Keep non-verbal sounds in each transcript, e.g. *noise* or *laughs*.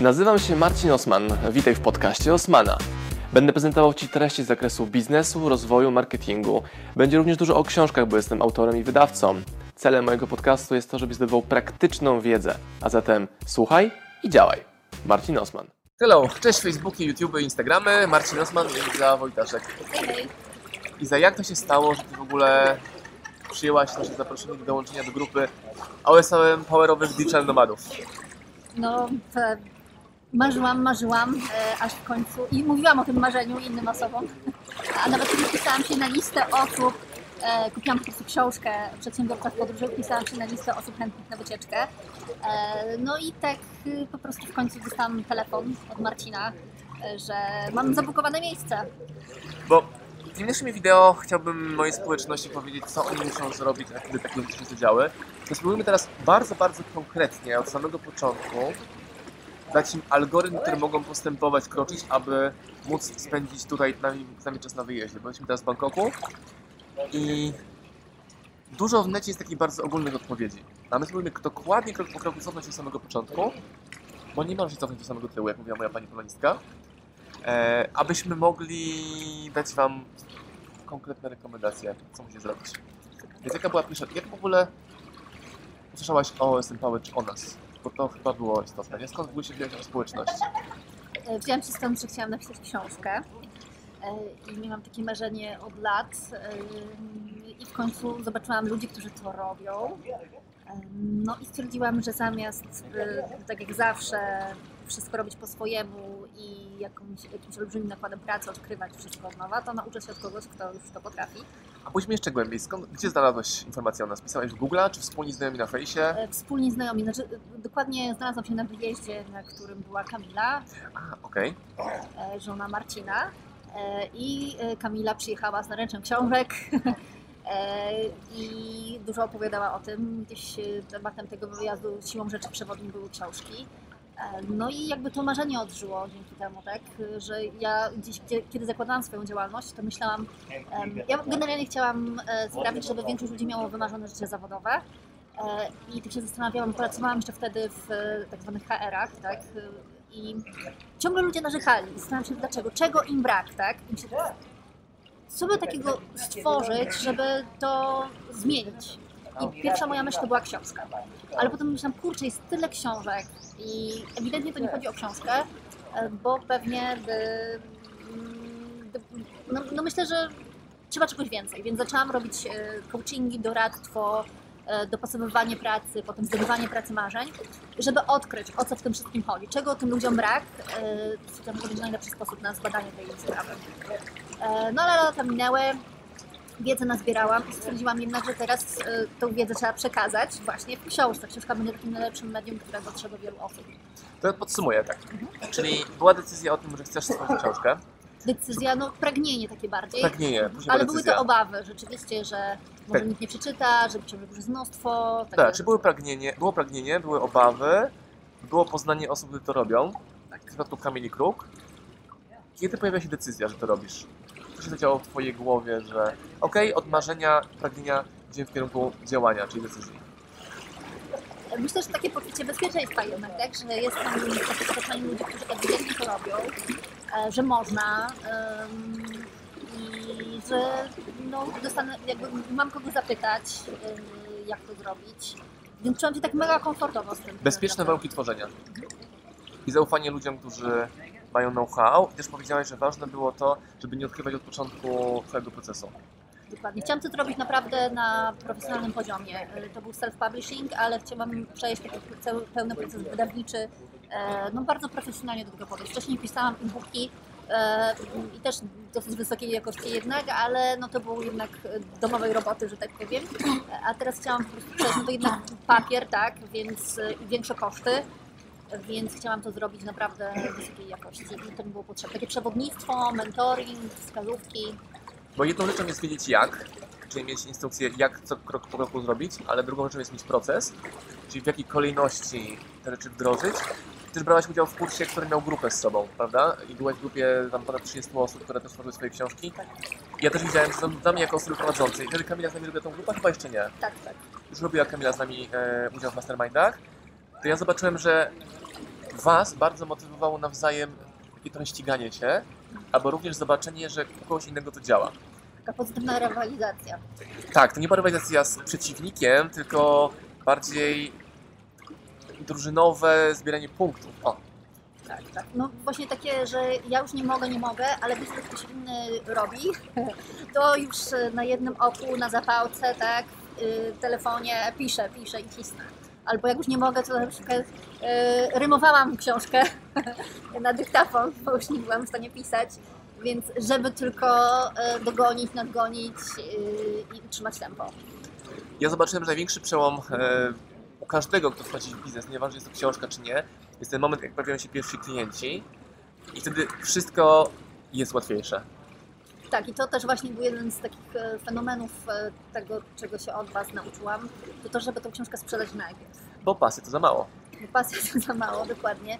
Nazywam się Marcin Osman. Witaj w podcaście Osmana. Będę prezentował Ci treści z zakresu biznesu, rozwoju, marketingu. Będzie również dużo o książkach, bo jestem autorem i wydawcą. Celem mojego podcastu jest to, żebyś zdobywał praktyczną wiedzę. A zatem słuchaj i działaj. Marcin Osman. Hello, cześć Facebooki, YouTube, Instagramy, Marcin Osman i Iza Wojtaszek. Hej, Iza, jak to się stało, że Ty w ogóle przyjęłaś nasze zaproszenie do dołączenia do grupy OSM Powerowych Digital Nomadów? no marzyłam, marzyłam, e, aż w końcu i mówiłam o tym marzeniu innym osobom, a nawet kiedy wpisałam się na listę osób, e, kupiłam po prostu książkę Przedsiębiorca w podróży, wpisałam się na listę osób chętnych na wycieczkę, e, no i tak e, po prostu w końcu dostałam telefon od Marcina, e, że mam zabukowane miejsce. Bo w dzisiejszym wideo chciałbym mojej społeczności powiedzieć, co oni muszą zrobić, gdy takie rzeczy się działy. To spróbujmy teraz bardzo, bardzo konkretnie, od samego początku, dać im algorytm, który mogą postępować, kroczyć, aby móc spędzić tutaj nami, z nami czas na wyjeździe. Jesteśmy teraz w Bangkoku i dużo w necie jest takich bardzo ogólnych odpowiedzi. A my spróbujmy dokładnie krok po kroku cofnąć się od samego początku, bo nie można się cofnąć do samego tyłu, jak mówiła moja pani polonistka e, abyśmy mogli dać Wam konkretne rekomendacje, co musicie zrobić. Więc jaka była pierwsza, jak w ogóle usłyszałaś o Power czy o nas? Bo to chyba było istotne, nie? Skąd się wziąłeś o? E, Wzięłam się stąd, że chciałam napisać książkę e, i miałam takie marzenie od lat e, i w końcu zobaczyłam ludzi, którzy to robią. No i stwierdziłam, że zamiast tak jak zawsze wszystko robić po swojemu i jakąś, jakimś olbrzymim nakładem pracy odkrywać wszystko od nowa, to nauczę się od kogoś, kto już to potrafi. A pójdźmy jeszcze głębiej, skąd, gdzie znalazłeś informacje o nas? Pisałaś w Google'a, czy wspólni znajomi na fejsie? E, Wspólni znajomi, znaczy e, dokładnie znalazłam się na wyjeździe, na którym była Kamila, A, okej. e, żona Marcina. I Kamila przyjechała z naręczem książek *laughs* i dużo opowiadała o tym. Gdzieś tematem tego wyjazdu siłą rzeczy przewodnim były książki. No i jakby to marzenie odżyło dzięki temu, tak, że ja gdzieś, gdzie- kiedy zakładałam swoją działalność, to myślałam, ja generalnie chciałam e, sprawić, żeby większość ludzi miało wymarzone życie zawodowe. E, I tak się zastanawiałam, pracowałam jeszcze wtedy w e, tak zwanych HR-ach, tak, i ciągle ludzie narzekali. Zastanawiam się dlaczego, czego im brak, tak? I myślę, co by takiego stworzyć, żeby to zmienić? I pierwsza moja myśl to była książka. Ale potem myślałam, kurczę, jest tyle książek i ewidentnie to nie chodzi o książkę, e, bo pewnie by, mm, no, no myślę, że trzeba czegoś więcej, więc zaczęłam robić e, coachingi, doradztwo, e, dopasowywanie pracy, potem zdobywanie pracy marzeń, żeby odkryć, o co w tym wszystkim chodzi, czego tym ludziom brak, e, to może być najlepszy sposób na zbadanie tej sprawy. E, No ale lata minęły, wiedzę nazbierałam i stwierdziłam jednak, że teraz e, tą wiedzę trzeba przekazać właśnie w książce. Książka będzie takim najlepszym medium, którego trzeba wielu osób. To podsumuję tak. Czyli była decyzja o tym, że chcesz stworzyć książkę. Decyzja, no pragnienie takie bardziej. Pragnienie, Ale były to obawy rzeczywiście, że może Tak. nikt nie przeczyta, że książek już jest mnóstwo. Tak, czy były pragnienie, było pragnienie, były obawy, było poznanie osób, które to robią, tak, w przypadku Kamili Kruk. Kiedy pojawia się decyzja, że to robisz? Co się zadziało w Twojej głowie, że okej, od marzenia, pragnienia idziemy w kierunku działania, czyli decyzji. Myślę, że takie poczucie bezpieczeństwa jednak, tak? że jest tam takie otoczenie ludzi, którzy ewidentnie to robią, e, że można i że no, dostanę, jakby mam kogo zapytać, jak to zrobić. Więc czułam się tak mega komfortowo z tym. Bezpieczne warunki tworzenia. I zaufanie ludziom, którzy mają know-how. I też powiedziałeś, że ważne było to, żeby nie odkrywać od początku całego procesu. Dokładnie. Chciałam to zrobić naprawdę na profesjonalnym poziomie. E, To był self-publishing, ale chciałam przejść taki cały, pełny proces wydawniczy, e, no bardzo profesjonalnie do tego podejść. Wcześniej pisałam e-booki e, i też dosyć wysokiej jakości jednak, ale no to było jednak domowej roboty, że tak powiem. A teraz chciałam przejść, no to jednak papier, tak, więc większe koszty. Więc chciałam to zrobić naprawdę wysokiej jakości i to mi było potrzebne. Takie przewodnictwo, mentoring, wskazówki. Bo jedną rzeczą jest wiedzieć jak, czyli mieć instrukcję, jak co krok po kroku zrobić, ale drugą rzeczą jest mieć proces, czyli w jakiej kolejności te rzeczy wdrożyć. Też brałaś udział w kursie, który miał grupę z sobą, prawda? I byłaś w grupie tam ponad 30 osób, które też tworzyły swoje książki. Ja też widziałem, że dla mnie jako osoby prowadzącej, wtedy Kamila z nami robiła tą grupę, chyba jeszcze nie. Tak, tak. Już robiła Kamila z nami e, udział w mastermindach. To ja zobaczyłem, że Was bardzo motywowało nawzajem takie trochę ściganie się, albo również zobaczenie, że u kogoś innego to działa. Taka pozytywna rywalizacja. Tak, to nie była rywalizacja z przeciwnikiem, tylko bardziej drużynowe zbieranie punktów. O, Tak, tak. No właśnie takie, że ja już nie mogę, nie mogę, ale widzę, że ktoś inny robi, *laughs* to już na jednym oku, na zapałce, tak, w telefonie piszę, piszę i cisnę. Albo jak już nie mogę, to na przykład y, rymowałam książkę *laughs* na dyktafon, bo już nie byłam w stanie pisać. Więc żeby tylko y, dogonić, nadgonić y, i utrzymać tempo. Ja zobaczyłem, że największy przełom u każdego, kto wchodzi w biznes, nieważne jest to książka czy nie, jest ten moment, jak pojawiają się pierwsi klienci i wtedy wszystko jest łatwiejsze. Tak, i to też właśnie był jeden z takich e, fenomenów e, tego, czego się od Was nauczyłam, to to, żeby tą książkę sprzedać najpierw. Bo pasy to za mało. Bo pasja *laughs* to za mało, dokładnie.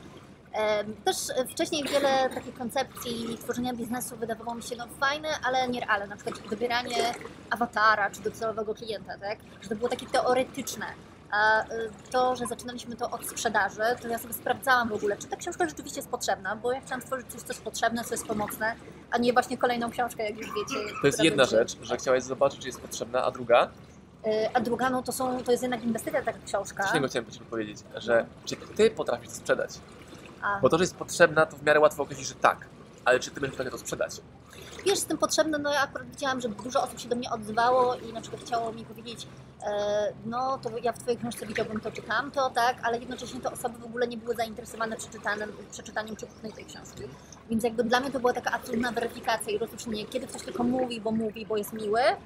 Też wcześniej wiele takich koncepcji tworzenia biznesu wydawało mi się no, fajne, ale nierealne. Na przykład dobieranie awatara czy docelowego klienta, tak? Że to było takie teoretyczne. A y, to, że zaczynaliśmy to od sprzedaży, to ja sobie sprawdzałam w ogóle, czy ta książka rzeczywiście jest potrzebna, bo ja chciałam stworzyć coś, co jest potrzebne, co jest pomocne, a nie właśnie kolejną książkę, jak już wiecie. To jest jedna będzie- rzecz, że chciałaś zobaczyć, czy jest potrzebna, a druga, Y, A druga, no to, są, to jest jednak inwestycja taka książka. coś innego chciałem Ci powiedzieć, że czy Ty potrafisz to sprzedać? A Bo to, że jest potrzebna, to w miarę łatwo określić, że tak, ale czy Ty będziesz w stanie to sprzedać? wiesz, z tym potrzebne, no ja akurat widziałam, że dużo osób się do mnie odzywało i na przykład chciało mi powiedzieć, no to ja w Twojej książce widziałbym to czy tamto, tak, ale jednocześnie te osoby w ogóle nie były zainteresowane przeczytanym, przeczytaniem czy kupnem tej książki. Więc jakby dla mnie to była taka absolutna weryfikacja i rozróżnienie, kiedy ktoś tylko mówi, bo mówi, bo jest miły, e,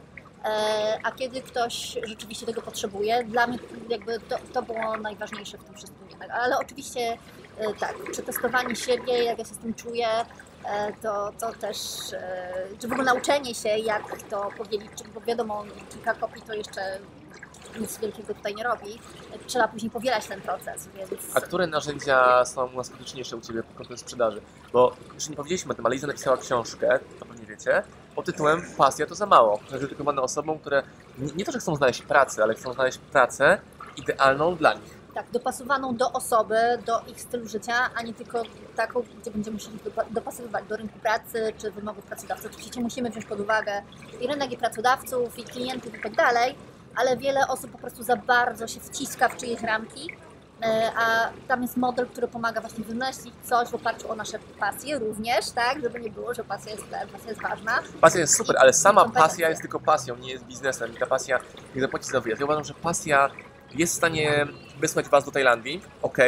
a kiedy ktoś rzeczywiście tego potrzebuje. Dla mnie jakby to, to było najważniejsze w tym wszystkim. Ale oczywiście e, tak, przetestowanie siebie, jak ja się z tym czuję, e, to, to też, e, czy w ogóle nauczenie się, jak to powiedzieć, bo wiadomo, kilka kopii to jeszcze nic wielkiego tutaj nie robi. Trzeba później powielać ten proces, więc... A które narzędzia są najskuteczniejsze u Ciebie pod kątem sprzedaży? Bo już nie powiedzieliśmy o tym, ale Liza napisała książkę, to pewnie wiecie, pod tytułem Pasja to za mało, dedykowana osobom, które nie, nie to, że chcą znaleźć pracę, ale chcą znaleźć pracę idealną dla nich. Tak, dopasowaną do osoby, do ich stylu życia, a nie tylko taką, gdzie będziemy musieli dopa- dopasowywać do rynku pracy czy wymogów pracodawcy. Oczywiście musimy wziąć pod uwagę i rynek, i pracodawców, i klientów, i tak dalej, ale wiele osób po prostu za bardzo się wciska w czyjeś ramki, e, a tam jest model, który pomaga właśnie wymyślić coś w oparciu o nasze pasje również, tak, żeby nie było, że pasja jest, pasja jest ważna. Pasja jest super, ale sama pasja jest tylko pasją, nie jest biznesem i ta pasja nie zapłaci za wyjazd. Ja uważam, że pasja jest w stanie wysłać Was do Tajlandii, ok,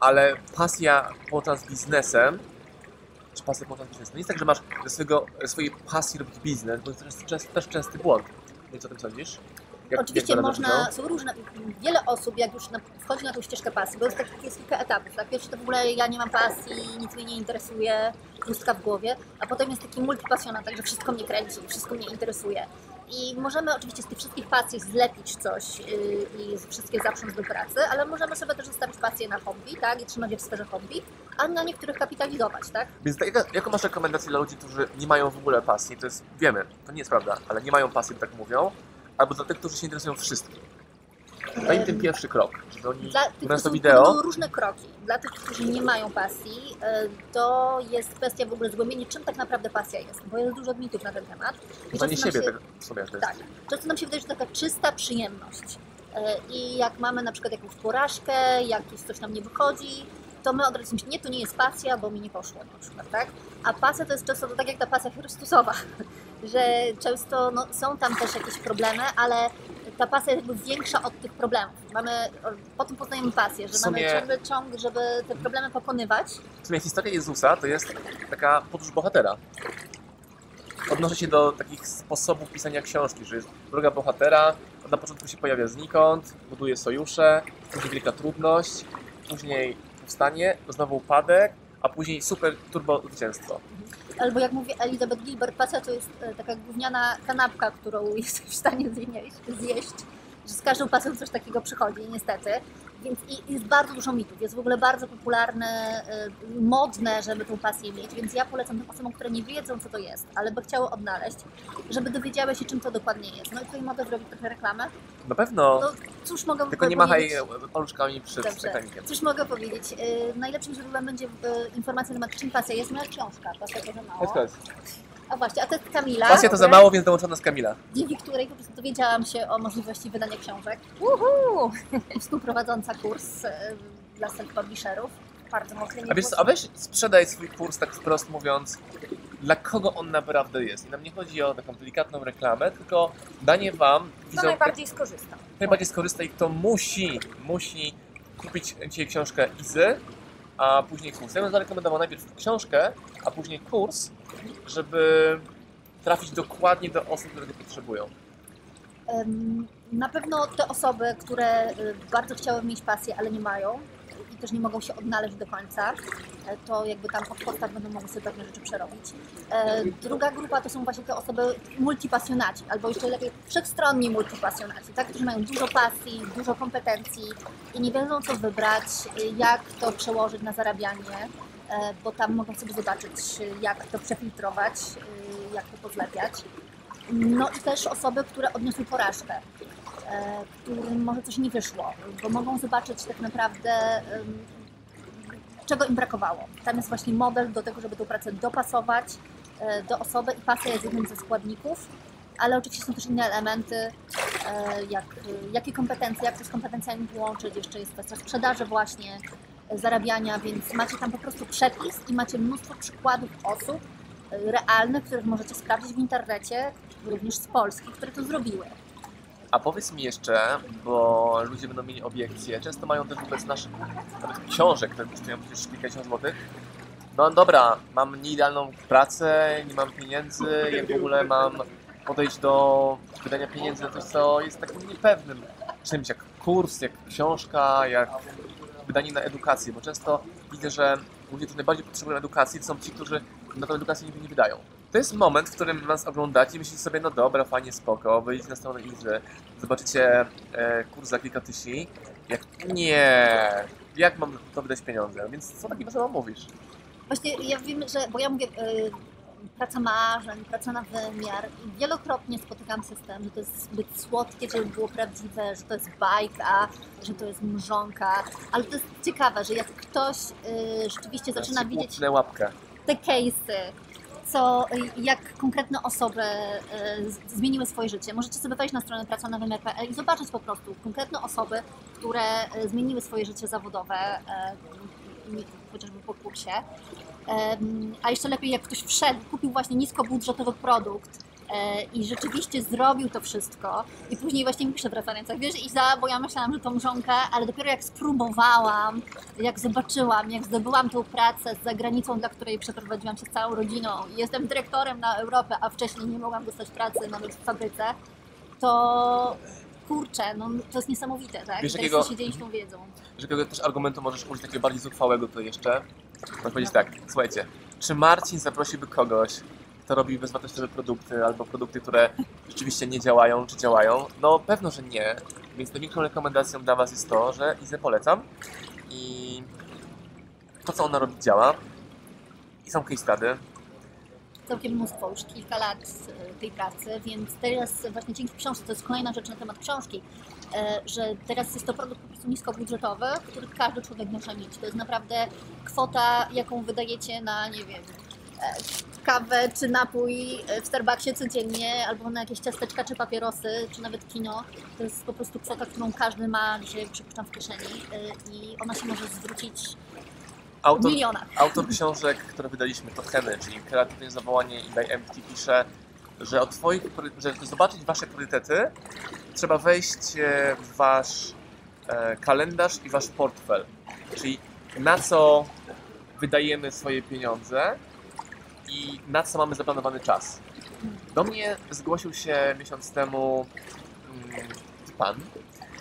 ale pasja połączona z biznesem, czy pasja połączona z biznesem, nie jest tak, że masz ze, swojego, swojej pasji robić biznes, bo to jest też, też częsty błąd. Więc o tym sądzisz? Jak- Oczywiście jak można, są różne, wiele osób jak już na, wchodzi na tą ścieżkę pasji, bo jest, tak, jest kilka etapów. Tak? Pierwszy to w ogóle ja nie mam pasji, nic mnie nie interesuje, pustka w głowie, a potem jest taki multipasjonat, także wszystko mnie kręci, wszystko mnie interesuje. I możemy oczywiście z tych wszystkich pasji zlepić coś yy, i wszystkie zaprząc do pracy, ale możemy sobie też zostawić pasję na hobby, tak, i trzymać je w sferze hobby, a na niektórych kapitalizować, tak? Więc jaka, jaką masz rekomendację dla ludzi, którzy nie mają w ogóle pasji? To jest, wiemy, to nie jest prawda, ale nie mają pasji, tak mówią, albo dla tych, którzy się interesują wszystkim. Daj im ten pierwszy krok, żeby oni Dla tych, to wideo, będą różne kroki. Dla tych, którzy nie mają pasji, y, to jest kwestia w ogóle zgłębienia, czym tak naprawdę pasja jest, bo jest dużo mitów na ten temat. Poznanie siebie się- tak w sumie to jest. Tak. Często nam się wydaje, że to taka czysta przyjemność. E, I jak mamy na przykład jakąś porażkę, jakieś coś nam nie wychodzi, to my od razu myślimy, nie, to nie jest pasja, bo mi nie poszło na przykład, tak? A pasja to jest często to tak jak ta pasja Chrystusowa, *laughs* że często no, są tam też jakieś problemy, ale ta pasja jest jakby większa od tych problemów. Mamy, potem poznajemy pasję, że mamy ciągle ciąg, żeby te problemy pokonywać. W sumie historia Jezusa to jest taka podróż bohatera. Odnoszę się do takich sposobów pisania książki, że jest droga bohatera, na początku się pojawia znikąd, buduje sojusze, później wielka trudność, później powstanie, znowu upadek, a później super turbo zwycięstwo. Albo jak mówi Elizabeth Gilbert, pasja to jest e, taka gówniana kanapka, którą *laughs* jesteś w stanie zjeść, zjeść. Że z każdą pasją coś takiego przychodzi, niestety. Więc i- jest bardzo dużo mitów, jest w ogóle bardzo popularne, y, modne, żeby tą pasję mieć, więc ja polecam tym osobom, które nie wiedzą, co to jest, ale by chciały odnaleźć, żeby dowiedziały się, czym to dokładnie jest. No i tutaj mogę zrobić trochę reklamę. Na pewno. No, cóż mogę Tylko nie machaj paluszkami przed Dobrze. ekranikiem. Cóż mogę powiedzieć? Y, najlepszym źródłem będzie y, informacja na temat czym pasja jest moja książka, pasja to za mało. A właśnie, a to jest Kamila. Pasja to za mało, więc dołączona z Kamila. dzięki której po prostu dowiedziałam się o możliwości wydania książek. Uhu! Współprowadząca kurs e, dla self-publisherów. Bardzo mocny. A wiesz co, a weź sprzedaj swój kurs tak wprost mówiąc, dla kogo on naprawdę jest. I nam nie chodzi o taką delikatną reklamę, tylko danie wam, Kto najbardziej skorzysta? najbardziej skorzysta i kto musi, musi kupić dzisiaj książkę Izy, a później kurs. Ja bym zarekomendował najpierw książkę, a później kurs, żeby trafić dokładnie do osób, które go potrzebują. Na pewno te osoby, które y, bardzo chciały mieć pasję, ale nie mają i też nie mogą się odnaleźć do końca, e, to jakby tam od podstaw będą mogły sobie pewne rzeczy przerobić. E, Druga grupa to są właśnie te osoby multipasjonaci, albo jeszcze lepiej wszechstronni multipasjonaci, tak? którzy mają dużo pasji, dużo kompetencji i nie wiedzą co wybrać, jak to przełożyć na zarabianie, e, bo tam mogą sobie zobaczyć, jak to przefiltrować, jak to pozlepiać. No i też osoby, które odniosły porażkę, którym może coś nie wyszło, bo mogą zobaczyć tak naprawdę, czego im brakowało. Tam jest właśnie model do tego, żeby tę pracę dopasować e, do osoby i pasja jest jednym ze składników, ale oczywiście są też inne elementy, e, jak, jakie kompetencje, jak to z kompetencjami połączyć, jeszcze jest kwestia sprzedaży właśnie, e, zarabiania, więc macie tam po prostu przepis i macie mnóstwo przykładów osób e, realnych, których możecie sprawdzić w internecie, również z Polski, które to zrobiły. A powiedz mi jeszcze, bo ludzie będą mieli obiekcje, często mają też wobec naszych nawet książek, które kosztują przecież kilkadziesiąt złotych. No dobra, mam nieidealną pracę, nie mam pieniędzy, jak w ogóle mam podejść do wydania pieniędzy na coś, co jest takim niepewnym czymś, jak kurs, jak książka, jak wydanie na edukację, bo często widzę, że ludzie, którzy najbardziej potrzebują edukacji, to są ci, którzy na tą edukację nigdy nie wydają. To jest moment, w którym nas oglądacie i myślicie sobie, no dobra, fajnie, spoko, wyjdźcie na stronę Izy, zobaczycie e, kurs za kilka tysięcy. Jak nie, jak mam to wydać pieniądze? Więc co takiego sama mówisz? Właśnie ja wiem, że, bo ja mówię, y, praca marzeń, praca na wymiar i wielokrotnie spotykam się z tym, że to jest zbyt słodkie, żeby było prawdziwe, że to jest bajka, że to jest mrzonka, ale to jest ciekawe, że jak ktoś y, rzeczywiście zaczyna widzieć te case'y, co, jak konkretne osoby z- zmieniły swoje życie. Możecie sobie wejść na stronę praconawymiar.pl i zobaczyć po prostu konkretne osoby, które y, zmieniły swoje życie zawodowe, mi- chociażby po kursie. A jeszcze lepiej, jak ktoś wszedł, kupił właśnie niskobudżetowy produkt e, i rzeczywiście zrobił to wszystko i później właśnie mi pisze w referencjach, wiesz Iza, bo ja myślałam, że to mrzonka, ale dopiero jak spróbowałam, jak zobaczyłam, jak zdobyłam tą pracę z zagranicą, dla której przeprowadziłam się z całą rodziną i jestem dyrektorem na Europę, a wcześniej nie mogłam dostać pracy nawet w fabryce, to kurczę, no to jest niesamowite, tak? Wiesz, jakiego- się dzielić tą wiedzą. Że jakiego też argumentu możesz użyć takiego bardziej zuchwałego to jeszcze? Możesz powiedzieć tak, słuchajcie, czy Marcin zaprosiłby kogoś, kto robi bezwartościowe produkty albo produkty, które rzeczywiście nie działają, czy działają? No pewno, że nie. Więc największą rekomendacją dla Was jest to, że Izę polecam i to, co ona robi, działa. I są case study. całkiem mnóstwo, już kilka lat e, tej pracy, więc teraz właśnie dzięki książce, to jest kolejna rzecz na temat książki, e, że teraz jest to produkt po prostu niskobudżetowy, który każdy człowiek może mieć. To jest naprawdę kwota, jaką wydajecie na, nie wiem, e, kawę czy napój e, w Starbucksie codziennie, albo na jakieś ciasteczka czy papierosy, czy nawet kino. To jest po prostu kwota, którą każdy ma dzisiaj, przypuszczam, w kieszeni e, i ona się może zwrócić Autor, milionach. autor książek, które wydaliśmy, to Heny, czyli Kreatywne Zawołanie i By Empty pisze, że od twoich, że żeby zobaczyć Wasze priorytety, trzeba wejść e, w Wasz kalendarz i Wasz portfel. Czyli na co wydajemy swoje pieniądze i na co mamy zaplanowany czas. Do mnie zgłosił się miesiąc temu mm, pan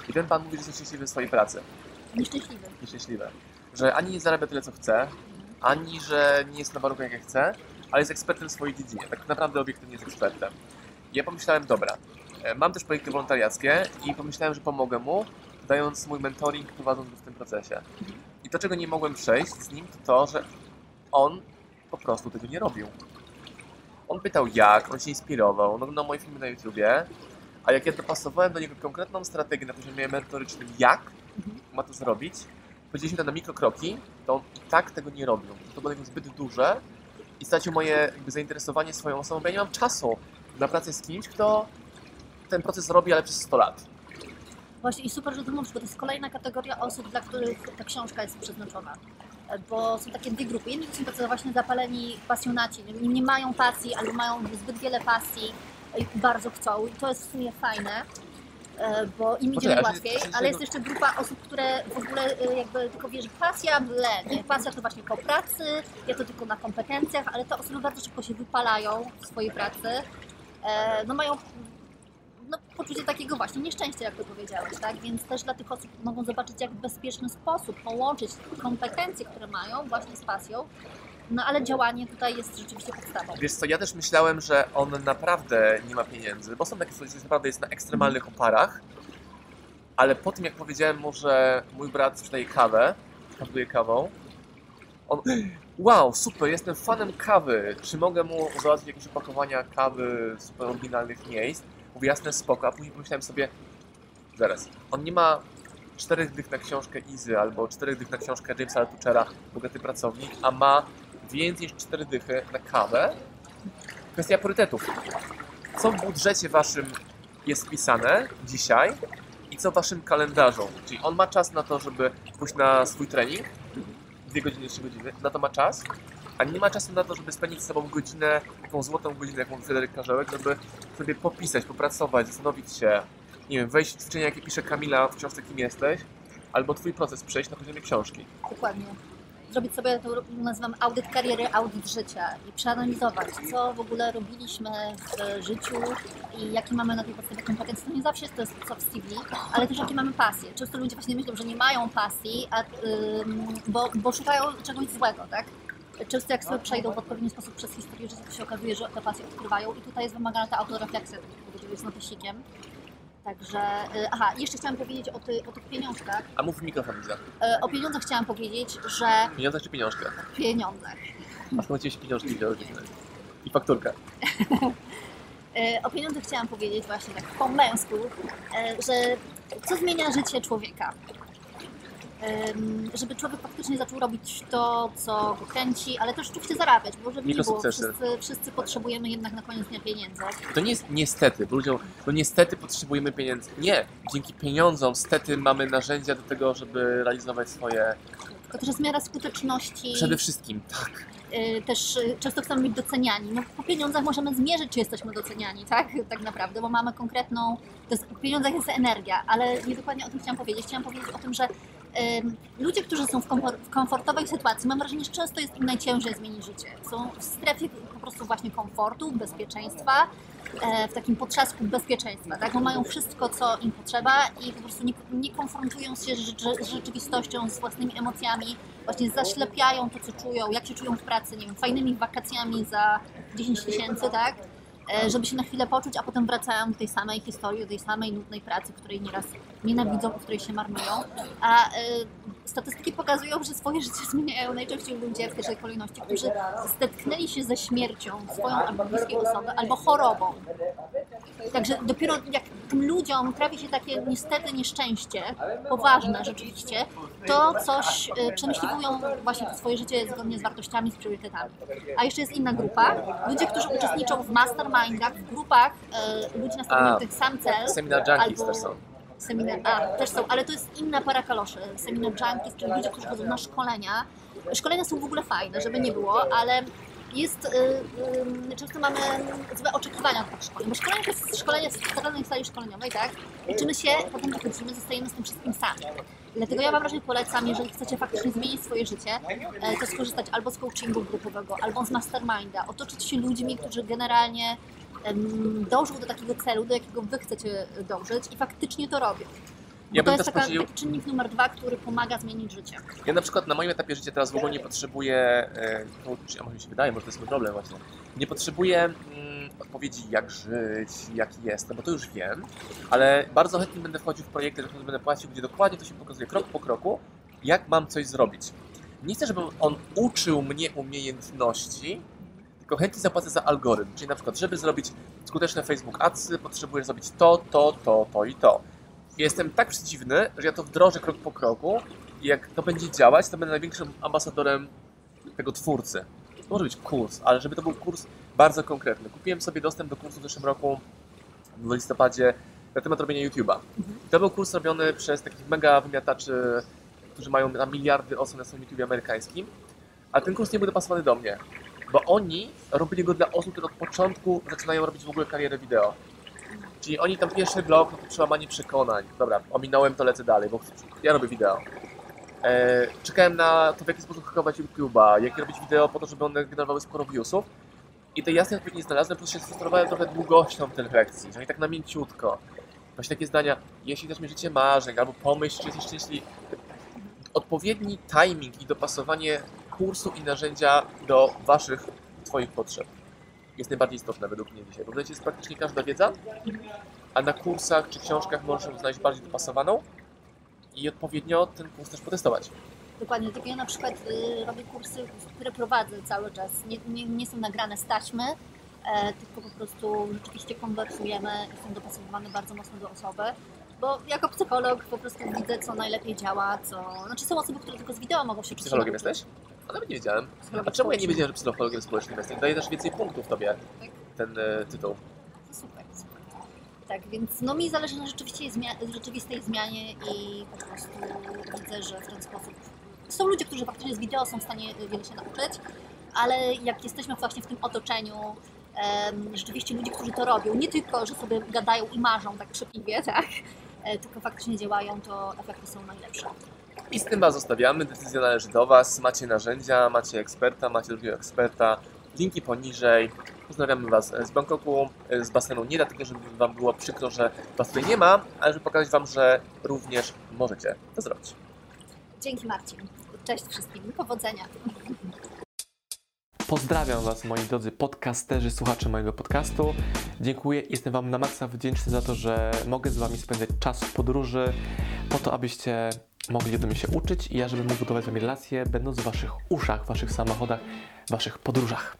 i ten pan mówi, że jest nieszczęśliwy w swojej pracy Nieszczęśliwy. nieszczęśliwe. Że ani nie zarabia tyle, co chce, ani że nie jest na warunkach, jak chce, ale jest ekspertem w swojej dziedzinie. Tak naprawdę obiektywnie jest ekspertem. I ja pomyślałem, dobra, e, mam też projekty wolontariackie i pomyślałem, że pomogę mu dając mój mentoring, prowadząc go w tym procesie. I to, czego nie mogłem przejść z nim, to to, że on po prostu tego nie robił. On pytał jak, on się inspirował, on oglądał moje filmy na YouTubie, a jak ja dopasowałem do niego konkretną strategię na poziomie mentorycznym, jak ma to zrobić, powiedzieliśmy to na mikrokroki, to on i tak tego nie robił. To było zbyt duże i stracił moje jakby zainteresowanie swoją osobą, bo ja nie mam czasu na pracę z kimś, kto ten proces robi, ale przez 100 lat. Właśnie i super, że to mówisz, bo to jest kolejna kategoria osób, dla których ta książka jest przeznaczona. Bo są takie dwie grupy. Jedni są tacy właśnie zapaleni pasjonaci, nie, nie mają pasji albo mają zbyt wiele pasji i bardzo chcą i to jest w sumie fajne, e, bo im idzie łatwiej, ale jest jeszcze grupa osób, które w ogóle e, jakby tylko wiesz, pasja ble, nie? pasja to właśnie po pracy, ja to tylko na kompetencjach, ale te osoby bardzo szybko się wypalają w swojej pracy, e, no mają no, poczucie takiego właśnie nieszczęścia, jak to powiedziałeś, tak? Więc też dla tych osób mogą zobaczyć, jak w bezpieczny sposób połączyć kompetencje, które mają właśnie z pasją, no ale działanie tutaj jest rzeczywiście podstawą. Wiesz co, ja też myślałem, że on naprawdę nie ma pieniędzy, bo są takie sytuacje, że naprawdę jest na ekstremalnych oparach, ale po tym jak powiedziałem mu, że mój brat sprzedaje kawę, handluje kawą, on wow, super, jestem fanem kawy, czy mogę mu załatwić jakieś opakowania kawy z super oryginalnych miejsc? Mówię, jasne, spoko, a później pomyślałem sobie, zaraz, on nie ma czterech dych na książkę Izy albo czterech dych na książkę Jamesa Altuchera, bogaty pracownik, a ma więcej niż cztery dychy na kawę. Kwestia priorytetów. Co w budżecie waszym jest wpisane dzisiaj i co waszym kalendarzu? Czyli on ma czas na to, żeby pójść na swój trening, dwie godziny, trzy godziny, na to ma czas, a nie ma czasu na to, żeby spędzić z sobą godzinę, taką złotą godzinę, jaką Fryderyk Karzełek, żeby sobie popisać, popracować, zastanowić się, nie wiem, wejść w ćwiczenia, jakie pisze Kamila w książce Kim jesteś, albo twój proces przejść na poziomie książki. Dokładnie. Zrobić sobie, to nazywam audyt kariery, audyt życia i przeanalizować, co w ogóle robiliśmy w życiu i jakie mamy na tej podstawie kompetencje. To nie zawsze jest to jest soft CV, ale też jakie mamy pasje. Często ludzie właśnie myślą, że nie mają pasji, a, ym, bo, bo szukają czegoś złego, tak? Często jak sobie przejdą w odpowiedni sposób przez historię życia, to się okazuje, że te pasje odkrywają i tutaj jest wymagana ta autorefleksja, tak jak powiedziałeś, z notesikiem. Także, y, aha, jeszcze chciałam powiedzieć o, ty, o tych pieniążkach. A mów w mikrofon, Liza. E, O pieniądzach chciałam powiedzieć, że Pieniądze czy pieniążkę? pieniądzach. A skąd się pieniążki wzięły? I fakturkę. E, *laughs* O pieniądzach chciałam powiedzieć właśnie tak po męsku, że co zmienia życie człowieka? Żeby człowiek faktycznie zaczął robić to, co go kręci, ale też oczywiście zarabiać, bo żeby nie było, Mikrosukcesy. wszyscy, wszyscy potrzebujemy jednak na koniec dnia pieniędzy. To nie jest niestety, bo ludziom, no niestety potrzebujemy pieniędzy. Nie, dzięki pieniądzom stety mamy narzędzia do tego, żeby realizować swoje. Tylko też jest miara skuteczności. Przede wszystkim, tak. y, też y, często chcemy być doceniani. No, po pieniądzach możemy zmierzyć, czy jesteśmy doceniani, tak? Tak naprawdę, bo mamy konkretną. To jest, w pieniądzach jest energia, ale nie dokładnie o tym chciałam powiedzieć. Chciałam powiedzieć o tym, że ludzie, którzy są w, komfor- w komfortowej sytuacji, mam wrażenie, że często jest im najciężej zmienić życie. Są w strefie po prostu właśnie komfortu, bezpieczeństwa, e, w takim potrzasku bezpieczeństwa, tak? Bo mają wszystko, co im potrzeba i po prostu nie, nie konfrontują się z rzeczywistością, z własnymi emocjami, właśnie zaślepiają to, co czują, jak się czują w pracy, nie wiem, fajnymi wakacjami za 10 tysięcy, tak? E, Żeby się na chwilę poczuć, a potem wracają do tej samej historii, do tej samej nudnej pracy, której nieraz nienawidzą, w której się marnują. A e, statystyki pokazują, że swoje życie zmieniają najczęściej ludzie w pierwszej kolejności, którzy zetknęli się ze śmiercią swoją albo bliskiej osoby, albo chorobą. Także dopiero jak tym ludziom trafi się takie niestety nieszczęście, poważne rzeczywiście, to coś y, przemyśliwują właśnie swoje życie zgodnie z wartościami, z priorytetami. A jeszcze jest inna grupa, ludzie, którzy uczestniczą w mastermindach, w grupach y, ludzi nastawionych A, na ten sam cel. Seminar junkies albo też są. Seminar, a, też są, ale to jest inna para kaloszy. Seminar junkies, czyli ludzie, którzy chodzą na szkolenia. Szkolenia są w ogóle fajne, żeby nie było, ale jest, y, y, często mamy złe oczekiwania od tych szkoleń, bo szkolenie to jest szkolenie w totalnej sali szkoleniowej, tak? Uczymy się, potem wychodzimy, zostajemy z tym wszystkim sami. Dlatego ja Wam raczej polecam, jeżeli chcecie faktycznie zmienić swoje życie, e, to skorzystać albo z coachingu grupowego, albo z masterminda, otoczyć się ludźmi, którzy generalnie dążą do takiego celu, do jakiego Wy chcecie dążyć i faktycznie to robią. Bo to jest taka, podzielił, taki czynnik numer dwa, który pomaga zmienić życie. ja na przykład na moim etapie życia teraz w ogóle nie potrzebuję, e, coach, a może mi się wydaje, może to jest mój problem właśnie, nie potrzebuję mm, odpowiedzi jak żyć, jaki jestem, bo to już wiem, ale bardzo chętnie będę wchodził w projekty, za które będę płacił, gdzie dokładnie to się pokazuje krok po kroku, jak mam coś zrobić. Nie chcę, żeby on uczył mnie umiejętności, tylko chętnie zapłacę za algorytm. Czyli na przykład, żeby zrobić skuteczne Facebook Adsy, potrzebuję zrobić to, to, to, to i to. Jestem tak przeciwny, że ja to wdrożę krok po kroku i jak to będzie działać, to będę największym ambasadorem tego twórcy. To może być kurs, ale żeby to był kurs bardzo konkretny. Kupiłem sobie dostęp do kursu w zeszłym roku w listopadzie na temat robienia YouTube'a. I to był kurs robiony przez takich mega wymiataczy, którzy mają na miliardy osób na swoim YouTube amerykańskim, a ten kurs nie był dopasowany do mnie, bo oni robili go dla osób, które od początku zaczynają robić w ogóle karierę wideo. Czyli oni tam pierwszy blok, no to przełamanie przekonań. Dobra, ominąłem to, lecę dalej, bo ja robię wideo. E, czekałem na to, w jaki sposób hakować YouTube'a, jakie robić wideo po to, żeby one generowały sporo viewsów. I tej jasnej odpowiedzi nie znalazłem, plus się sfrustrowałem trochę długością tych lekcji, że oni tak na mięciutko. Właśnie takie zdania, jeśli też mi życie marzeń, albo pomyśl, czy jesteś szczęśliwy. Odpowiedni timing i dopasowanie kursu i narzędzia do waszych, twoich potrzeb jest najbardziej istotne według mnie dzisiaj. Bo w jest praktycznie każda wiedza, a na kursach czy książkach możesz znaleźć bardziej dopasowaną i odpowiednio ten kurs też potestować. Dokładnie, tylko ja na przykład y, robię kursy, które prowadzę cały czas. Nie, nie, nie są nagrane z taśmy, e, tylko po prostu rzeczywiście konwersujemy i są dopasowywane bardzo mocno do osoby. Bo jako psycholog po prostu widzę, co najlepiej działa, co... Znaczy są osoby, które tylko z wideo mogą się Psychologiem jesteś? Nawet nie wiedziałem. A czemu ja nie wiedziałem, że psychologiem społecznym jesteś? Daje też więcej punktów tobie Tak. ten e, tytuł. Super, super. Tak, więc no mi zależy na rzeczywistej, zmia- rzeczywistej zmianie i po prostu widzę, że w ten sposób są ludzie, którzy faktycznie z wideo są w stanie wiele się nauczyć, ale jak jesteśmy właśnie w tym otoczeniu em, rzeczywiście ludzi, którzy to robią, nie tylko, że sobie gadają i marzą tak krzypliwie, tak, e, tylko faktycznie działają, to efekty są najlepsze. I z tym Was zostawiamy. Decyzja należy do Was. Macie narzędzia, macie eksperta, macie drugiego eksperta. Linki poniżej. Pozdrawiamy Was z Bangkoku, z basenu. Nie dlatego, żeby Wam było przykro, że Was tutaj nie ma, ale żeby pokazać Wam, że również możecie to zrobić. Dzięki Marcin. Cześć wszystkim. Powodzenia. Pozdrawiam Was, moi drodzy podcasterzy, słuchacze mojego podcastu. Dziękuję, jestem Wam na maksa wdzięczny za to, że mogę z Wami spędzać czas w podróży, po to, abyście mogli ode mnie się uczyć i ja, żebym mógł budować z Wami relacje, będąc w Waszych uszach, Waszych samochodach, Waszych podróżach.